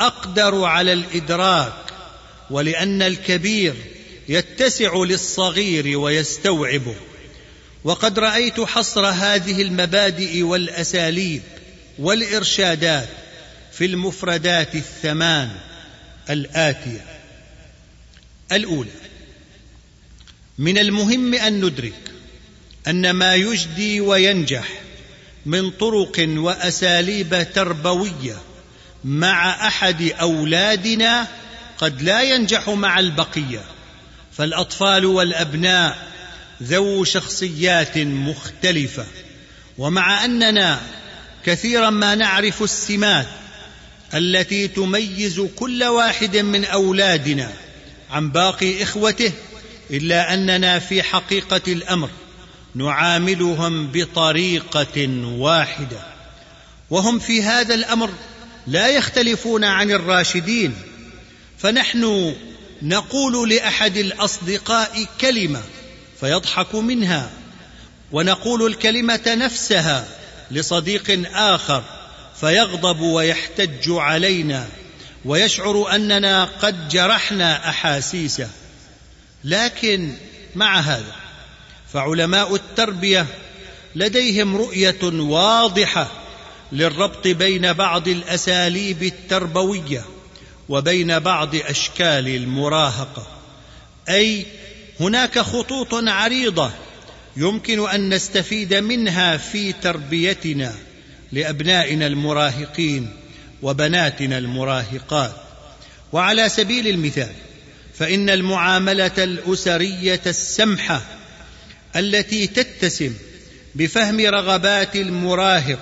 أقدر على الإدراك ولأن الكبير يتسع للصغير ويستوعبه وقد رأيت حصر هذه المبادئ والأساليب والإرشادات في المفردات الثمان الآتية. الأولى من المهم أن ندرك أن ما يجدي وينجح من طرق وأساليب تربوية مع أحد أولادنا قد لا ينجح مع البقية. فالأطفال والأبناء ذو شخصيات مختلفة. ومع أننا كثيرا ما نعرف السمات التي تميز كل واحد من أولادنا عن باقي إخوته إلا أننا في حقيقة الأمر نعاملهم بطريقة واحدة. وهم في هذا الأمر لا يختلفون عن الراشدين. فنحن نقول لأحد الأصدقاء كلمة فيضحك منها ونقول الكلمة نفسها لصديق آخر فيغضب ويحتج علينا ويشعر أننا قد جرحنا أحاسيسه. لكن مع هذا فعلماء التربية لديهم رؤية واضحة للربط بين بعض الأساليب التربوية. وبين بعض أشكال المراهقة. أي هناك خطوط عريضة يمكن أن نستفيد منها في تربيتنا لأبنائنا المراهقين وبناتنا المراهقات. وعلى سبيل المثال فإن المعاملة الأسرية السمحة التي تتسم بفهم رغبات المراهق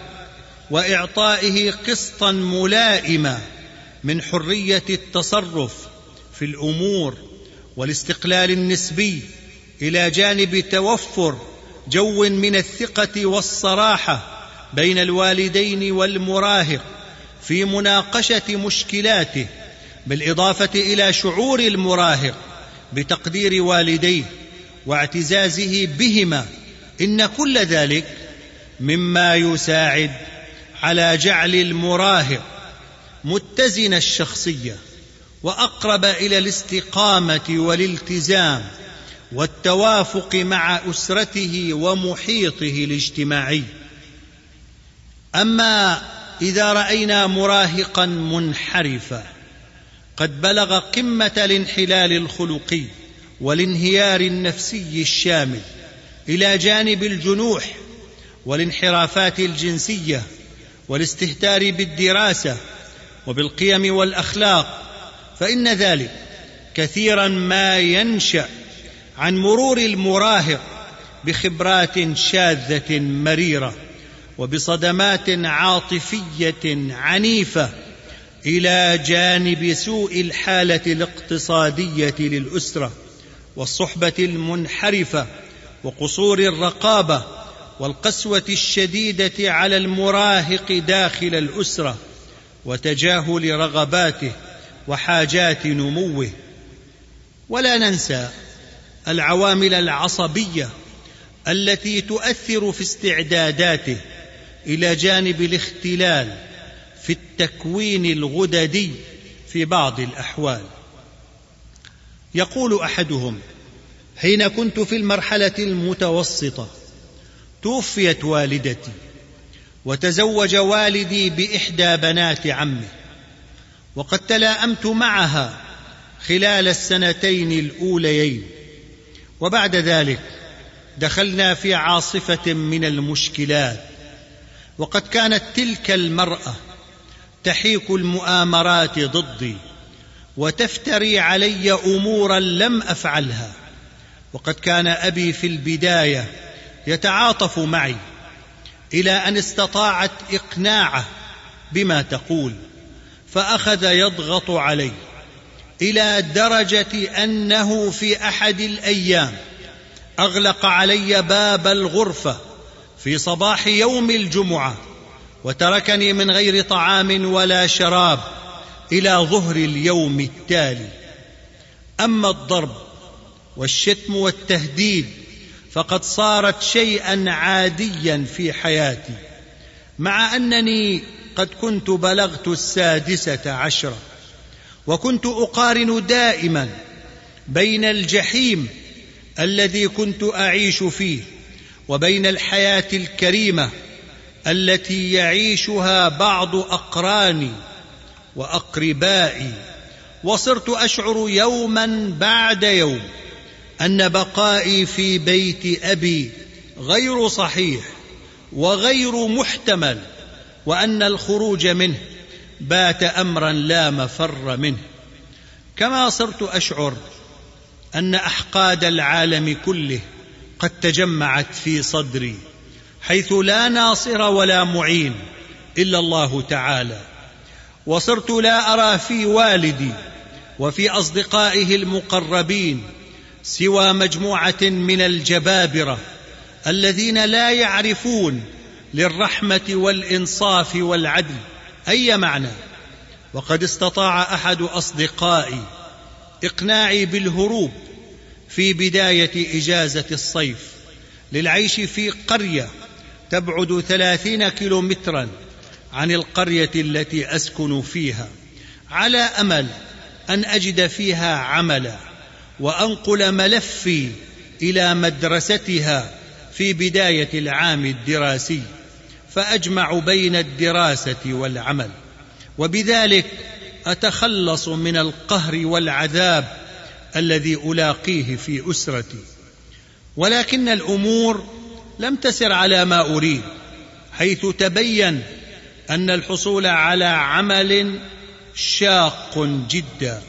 وإعطائه قسطا ملائما من حرية التصرف في الأمور والاستقلال النسبي إلى جانب توفر جو من الثقة والصراحة بين الوالدين والمراهق في مناقشة مشكلاته بالإضافة إلى شعور المراهق بتقدير والديه واعتزازه بهما. إن كل ذلك مما يساعد على جعل المراهق متزن الشخصية وأقرب إلى الاستقامة والالتزام والتوافق مع أسرته ومحيطه الاجتماعي. أما إذا رأينا مراهقا منحرفا قد بلغ قمة الانحلال الخلقي والانهيار النفسي الشامل إلى جانب الجنوح والانحرافات الجنسية والاستهتار بالدراسة وبالقيم والأخلاق فإن ذلك كثيرا ما ينشأ عن مرور المراهق بخبرات شاذة مريرة وبصدمات عاطفية عنيفة إلى جانب سوء الحالة الاقتصادية للأسرة والصحبة المنحرفة وقصور الرقابة والقسوة الشديدة على المراهق داخل الأسرة وتجاهل رغباته وحاجات نموه. ولا ننسى العوامل العصبية التي تؤثر في استعداداته إلى جانب الاختلال في التكوين الغددي في بعض الأحوال. يقول أحدهم حين كنت في المرحلة المتوسطة توفيت والدتي. وتزوج والدي بإحدى بنات عمي. وقد تلاءمت معها خلال السنتين الأوليين. وبعد ذلك دخلنا في عاصفة من المشكلات. وقد كانت تلك المرأة تحيك المؤامرات ضدي وتفتري علي أمورا لم أفعلها. وقد كان أبي في البداية يتعاطف معي. إلى أن استطاعت إقناعه بما تقول فأخذ يضغط علي إلى درجة أنه في أحد الأيام أغلق علي باب الغرفة في صباح يوم الجمعة وتركني من غير طعام ولا شراب إلى ظهر اليوم التالي. أما الضرب والشتم والتهديد فقد صارت شيئا عاديا في حياتي مع أنني قد كنت بلغت السادسة عشرة وكنت أقارن دائما بين الجحيم الذي كنت أعيش فيه وبين الحياة الكريمة التي يعيشها بعض أقراني وأقربائي وصرت أشعر يوما بعد يوم. أن بقائي في بيت أبي غير صحيح وغير محتمل وأن الخروج منه بات أمرا لا مفر منه. كما صرت أشعر أن أحقاد العالم كله قد تجمعت في صدري حيث لا ناصر ولا معين إلا الله تعالى. وصرت لا أرى في والدي وفي أصدقائه المقربين سوى مجموعة من الجبابرة الذين لا يعرفون للرحمة والإنصاف والعدل. أي معنى؟ وقد استطاع أحد اصدقائي إقناعي بالهروب في بداية إجازة الصيف للعيش في قرية تبعد ثلاثين كيلومترا عن القرية التي أسكن فيها على أمل أن أجد فيها عملا. وأنقل ملفي إلى مدرستها في بداية العام الدراسي فأجمع بين الدراسة والعمل. وبذلك أتخلص من القهر والعذاب الذي ألاقيه في أسرتي. ولكن الأمور لم تسر على ما أريد حيث تبين أن الحصول على عمل شاق جدا.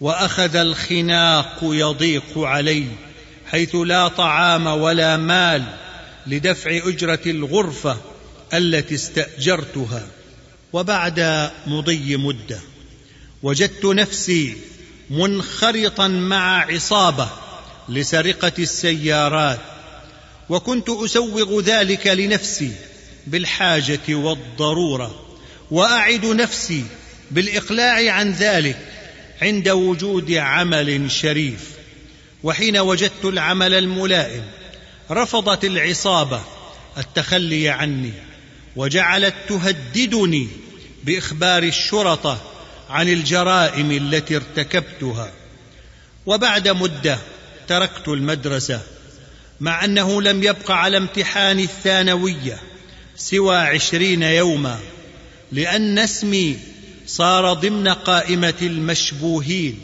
وأخذ الخناق يضيق علي حيث لا طعام ولا مال لدفع أجرة الغرفة التي استأجرتها. وبعد مضي مدة وجدت نفسي منخرطا مع عصابة لسرقة السيارات وكنت أسوغ ذلك لنفسي بالحاجة والضرورة وأعد نفسي بالإقلاع عن ذلك عند وجود عمل شريف وحين وجدت العمل الملائم رفضت العصابة التخلي عني وجعلت تهددني بإخبار الشرطة عن الجرائم التي ارتكبتها. وبعد مدة تركت المدرسة مع أنه لم يبق على امتحان الثانوية سوى عشرين يوما لأن اسمي صار ضمن قائمة المشبوهين.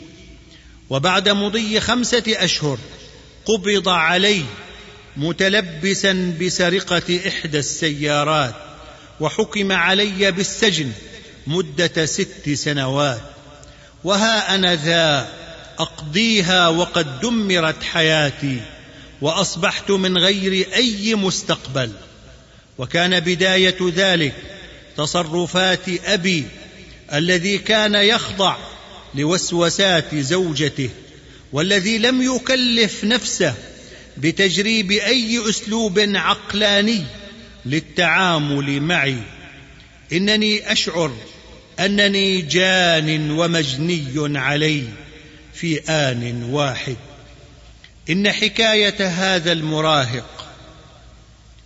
وبعد مضي خمسة أشهر قبض علي متلبسا بسرقة إحدى السيارات وحكم علي بالسجن مدة ست سنوات. وها أنا ذا أقضيها وقد دمرت حياتي وأصبحت من غير أي مستقبل. وكان بداية ذلك تصرفات أبي الذي كان يخضع لوسوسات زوجته والذي لم يكلف نفسه بتجريب أي أسلوب عقلاني للتعامل معي. إنني أشعر أنني جان ومجني علي في آن واحد. إن حكاية هذا المراهق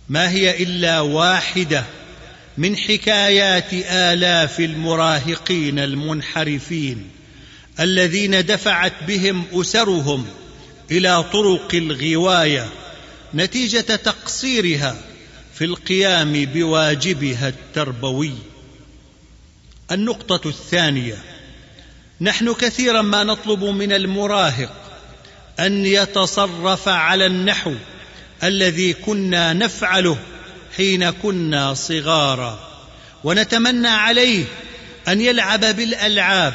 ما هي إلا واحدة من حكايات آلاف المراهقين المنحرفين الذين دفعت بهم أسرهم إلى طرق الغواية نتيجة تقصيرها في القيام بواجبها التربوي. النقطة الثانية نحن كثيرا ما نطلب من المراهق أن يتصرف على النحو الذي كنا نفعله حين كنا صغارا. ونتمنى عليه أن يلعب بالألعاب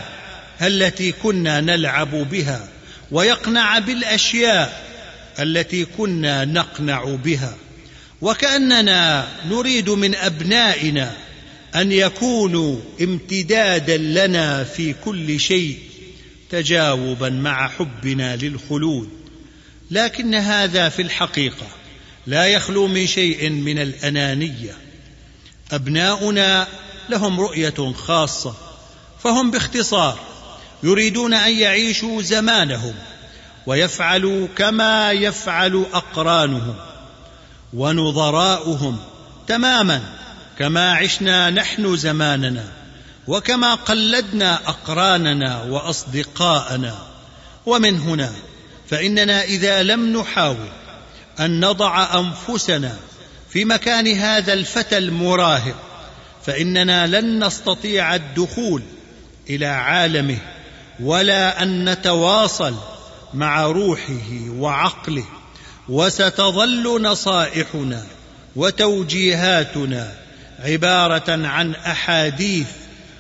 التي كنا نلعب بها ويقنع بالأشياء التي كنا نقنع بها. وكأننا نريد من أبنائنا أن يكونوا امتدادا لنا في كل شيء تجاوبا مع حبنا للخلود. لكن هذا في الحقيقة لا يخلو من شيء من الأنانية. أبناؤنا لهم رؤية خاصة فهم باختصار يريدون أن يعيشوا زمانهم ويفعلوا كما يفعل أقرانهم ونظراؤهم تماما كما عشنا نحن زماننا وكما قلدنا أقراننا وأصدقاءنا. ومن هنا فإننا إذا لم نحاول أن نضع أنفسنا في مكان هذا الفتى المراهق فإننا لن نستطيع الدخول إلى عالمه ولا أن نتواصل مع روحه وعقله وستظل نصائحنا وتوجيهاتنا عبارة عن أحاديث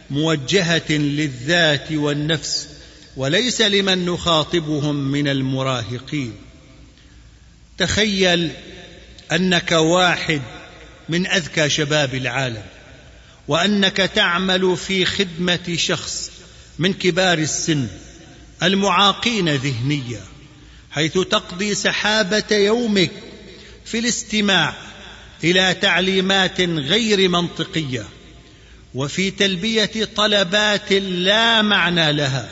موجهة للذات والنفس وليس لمن نخاطبهم من المراهقين. تخيل أنك واحد من أذكى شباب العالم وأنك تعمل في خدمة شخص من كبار السن المعاقين ذهنيا حيث تقضي سحابة يومك في الاستماع إلى تعليمات غير منطقية وفي تلبية طلبات لا معنى لها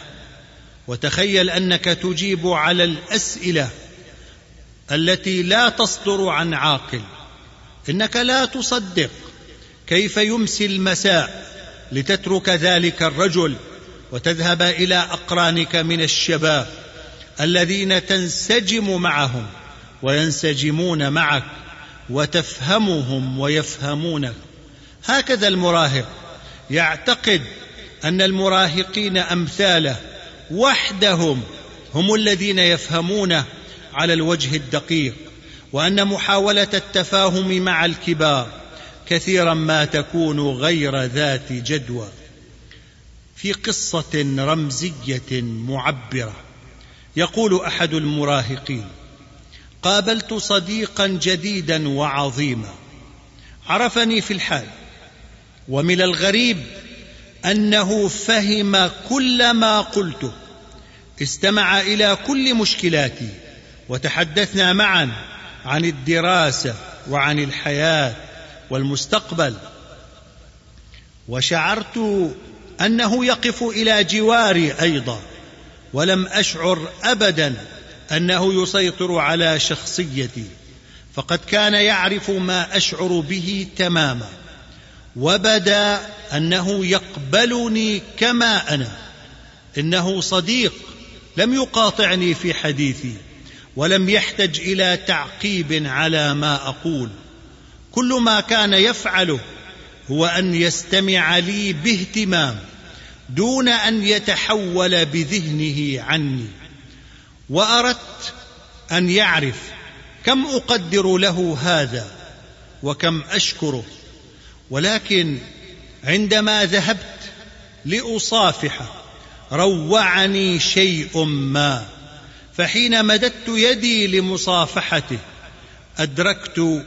وتخيل أنك تجيب على الأسئلة التي لا تصدر عن عاقل. إنك لا تصدق. كيف يمسي المساء لتترك ذلك الرجل وتذهب إلى أقرانك من الشباب الذين تنسجم معهم وينسجمون معك وتفهمهم ويفهمونك. هكذا المراهق. يعتقد أن المراهقين أمثاله. وحدهم هم الذين يفهمونه. على الوجه الدقيق وأن محاولة التفاهم مع الكبار كثيرا ما تكون غير ذات جدوى. في قصة رمزية معبرة يقول أحد المراهقين قابلت صديقا جديدا وعظيما عرفني في الحال ومن الغريب أنه فهم كل ما قلته استمع إلى كل مشكلاتي وتحدثنا معا عن الدراسة وعن الحياة والمستقبل. وشعرت أنه يقف إلى جواري أيضا ولم أشعر ابدا أنه يسيطر على شخصيتي. فقد كان يعرف ما أشعر به تماما وبدأ أنه يقبلني كما أنا. إنه صديق لم يقاطعني في حديثي. ولم يحتج إلى تعقيب على ما أقول. كل ما كان يفعله هو أن يستمع لي باهتمام دون أن يتحول بذهنه عني. وأردت أن يعرف كم أقدر له هذا وكم أشكره. ولكن عندما ذهبت لاصافحه روعني شيء ما. فحين مددت يدي لمصافحته أدركت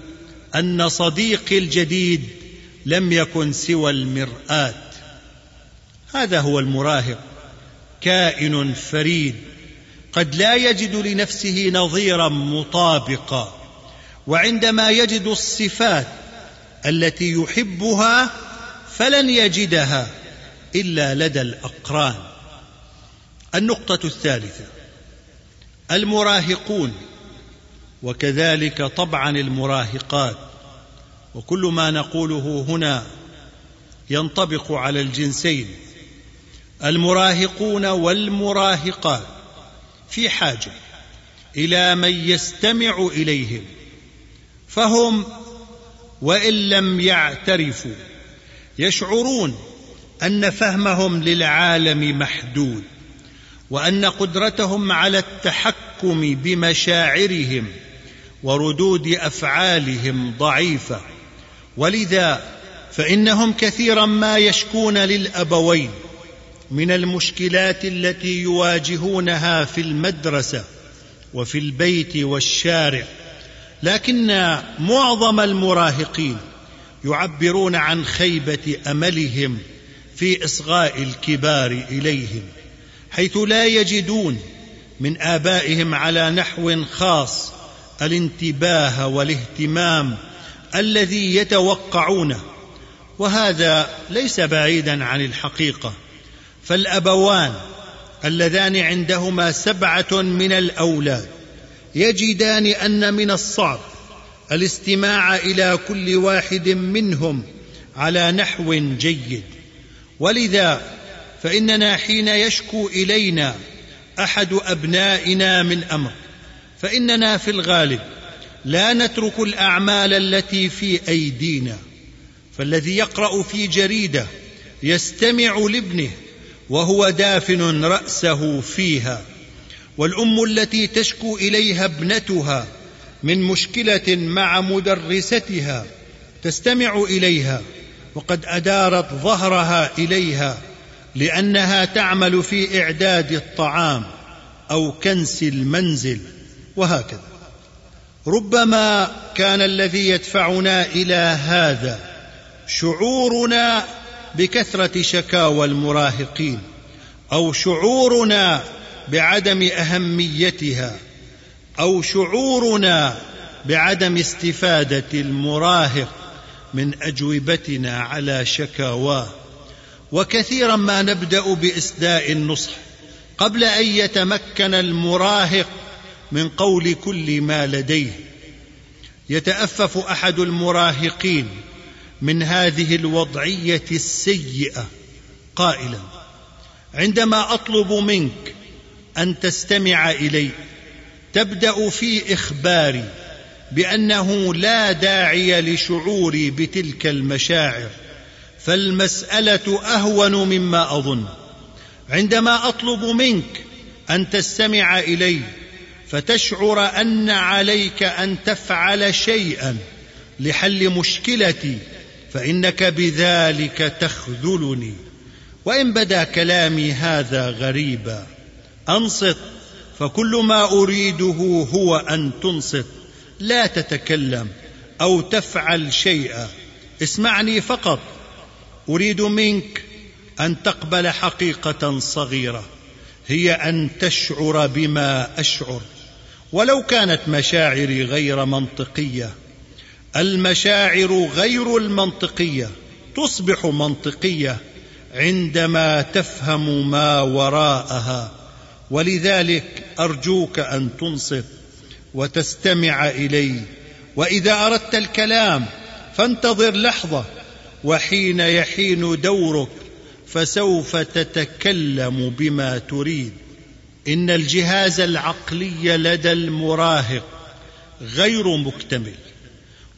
أن صديقي الجديد لم يكن سوى المرآة. هذا هو المراهق كائن فريد قد لا يجد لنفسه نظيرا مطابقا وعندما يجد الصفات التي يحبها فلن يجدها إلا لدى الأقران. النقطة الثالثة المراهقون وكذلك طبعا المراهقات. وكل ما نقوله هنا ينطبق على الجنسين المراهقون والمراهقات. في حاجة إلى من يستمع إليهم فهم وإن لم يعترفوا يشعرون أن فهمهم للعالم محدود. وأن قدرتهم على التحكم بمشاعرهم وردود أفعالهم ضعيفة. ولذا فإنهم كثيرا ما يشكون للأبوين من المشكلات التي يواجهونها في المدرسة وفي البيت والشارع. لكن معظم المراهقين يعبرون عن خيبة أملهم في إصغاء الكبار إليهم. حيث لا يجدون من آبائهم على نحو خاص الانتباه والاهتمام الذي يتوقعونه وهذا ليس بعيدا عن الحقيقة. فالأبوان اللذان عندهما سبعة من الاولاد يجدان أن من الصعب الاستماع إلى كل واحد منهم على نحو جيد. ولذا فإننا حين يشكو إلينا أحد أبنائنا من أمر فإننا في الغالب لا نترك الأعمال التي في أيدينا فالذي يقرأ في جريدة يستمع لابنه وهو دافن رأسه فيها والأم التي تشكو إليها ابنتها من مشكلة مع مدرستها تستمع إليها وقد أدارت ظهرها إليها لأنها تعمل في إعداد الطعام أو كنس المنزل وهكذا. ربما كان الذي يدفعنا إلى هذا شعورنا بكثرة شكاوى المراهقين أو شعورنا بعدم أهميتها أو شعورنا بعدم استفادة المراهق من أجوبتنا على شكاواه. وكثيرا ما نبدأ باسداء النصح قبل أن يتمكن المراهق من قول كل ما لديه. يتأفف أحد المراهقين من هذه الوضعية السيئة قائلا عندما أطلب منك أن تستمع إلي تبدأ في إخباري بأنه لا داعي لشعوري بتلك المشاعر. فالمسألة أهون مما أظن. عندما أطلب منك أن تستمع إلي فتشعر أن عليك أن تفعل شيئا لحل مشكلتي فإنك بذلك تخذلني. وإن بدا كلامي هذا غريبا أنصت فكل ما أريده هو أن تنصت. لا تتكلم أو تفعل شيئا اسمعني فقط. أريد منك أن تقبل حقيقة صغيرة هي أن تشعر بما أشعر. ولو كانت مشاعري غير منطقية المشاعر غير المنطقية تصبح منطقية عندما تفهم ما وراءها. ولذلك أرجوك أن تنصت وتستمع إلي. وإذا أردت الكلام فانتظر لحظة وحين يحين دورك فسوف تتكلم بما تريد. إن الجهاز العقلي لدى المراهق غير مكتمل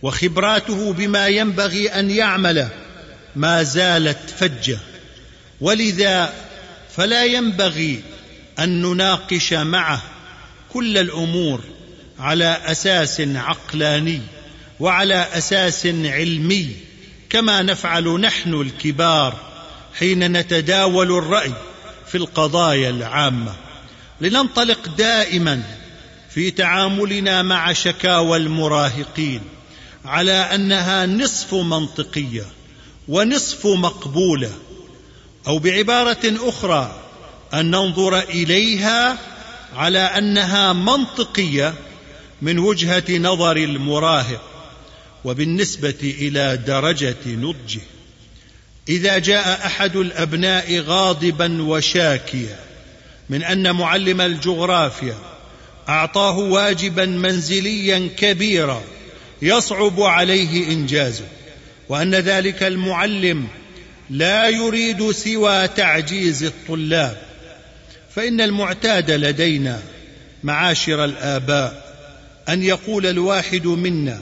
وخبراته بما ينبغي أن يعمل ما زالت فجة. ولذا فلا ينبغي أن نناقش معه كل الأمور على أساس عقلاني وعلى أساس علمي. كما نفعل نحن الكبار حين نتداول الرأي في القضايا العامة. لننطلق دائما في تعاملنا مع شكاوى المراهقين على أنها نصف منطقية ونصف مقبولة أو بعبارة أخرى أن ننظر إليها على أنها منطقية من وجهة نظر المراهق. وبالنسبة إلى درجة نضجه. إذا جاء أحد الأبناء غاضبا وشاكيا من أن معلم الجغرافيا أعطاه واجبا منزليا كبيرا يصعب عليه إنجازه وأن ذلك المعلم لا يريد سوى تعجيز الطلاب فإن المعتاد لدينا معاشر الآباء أن يقول الواحد منا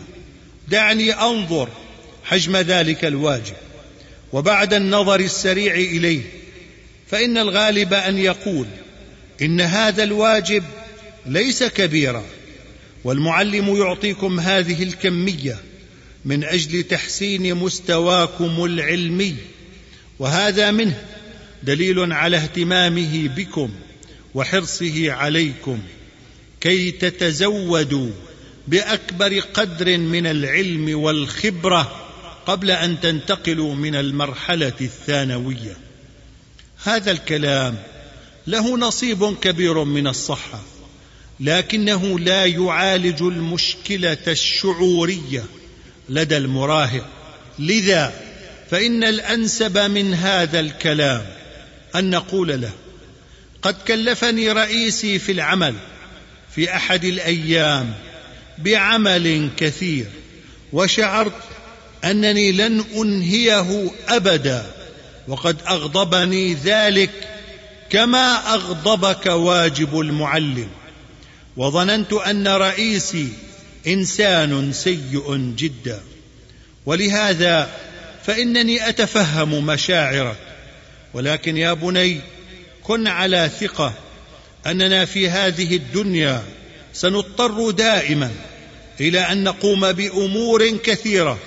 دعني أنظر حجم ذلك الواجب وبعد النظر السريع إليه فإن الغالب أن يقول إن هذا الواجب ليس كبيرا والمعلم يعطيكم هذه الكمية من أجل تحسين مستواكم العلمي وهذا منه دليل على اهتمامه بكم وحرصه عليكم كي تتزودوا بأكبر قدر من العلم والخبرة قبل أن تنتقلوا من المرحلة الثانوية. هذا الكلام له نصيب كبير من الصحة لكنه لا يعالج المشكلة الشعورية لدى المراهق. لذا فإن الأنسب من هذا الكلام أن نقول له قد كلفني رئيسي في العمل في أحد الأيام بعمل كثير وشعرت أنني لن أنهيه أبدا وقد أغضبني ذلك كما أغضبك واجب المعلم. وظننت أن رئيسي إنسان سيء جدا. ولهذا فإنني أتفهم مشاعرك. ولكن يا بني كن على ثقة أننا في هذه الدنيا سنضطر دائما إلى أن نقوم بأمور كثيرة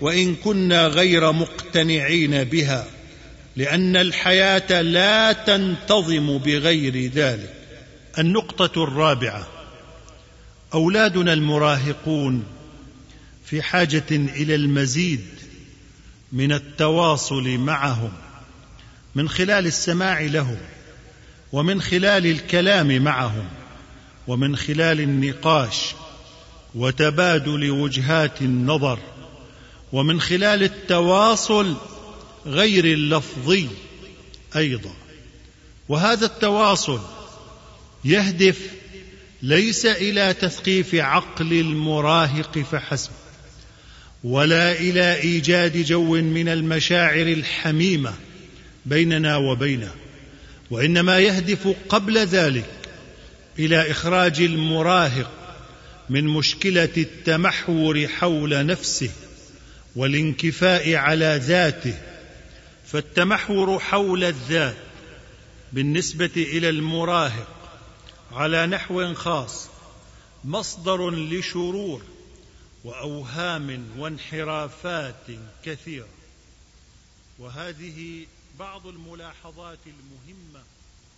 وإن كنا غير مقتنعين بها لأن الحياة لا تنتظم بغير ذلك. النقطة الرابعة أولادنا المراهقون في حاجة إلى المزيد من التواصل معهم من خلال السماع لهم ومن خلال الكلام معهم. ومن خلال النقاش وتبادل وجهات النظر ومن خلال التواصل غير اللفظي أيضا. وهذا التواصل يهدف ليس إلى تثقيف عقل المراهق فحسب ولا إلى إيجاد جو من المشاعر الحميمة بيننا وبينه وإنما يهدف قبل ذلك إلى إخراج المراهق من مشكلة التمحور حول نفسه والانكفاء على ذاته. فالتمحور حول الذات بالنسبة إلى المراهق على نحو خاص مصدر لشرور وأوهام وانحرافات كثيرة. وهذه بعض الملاحظات المهمة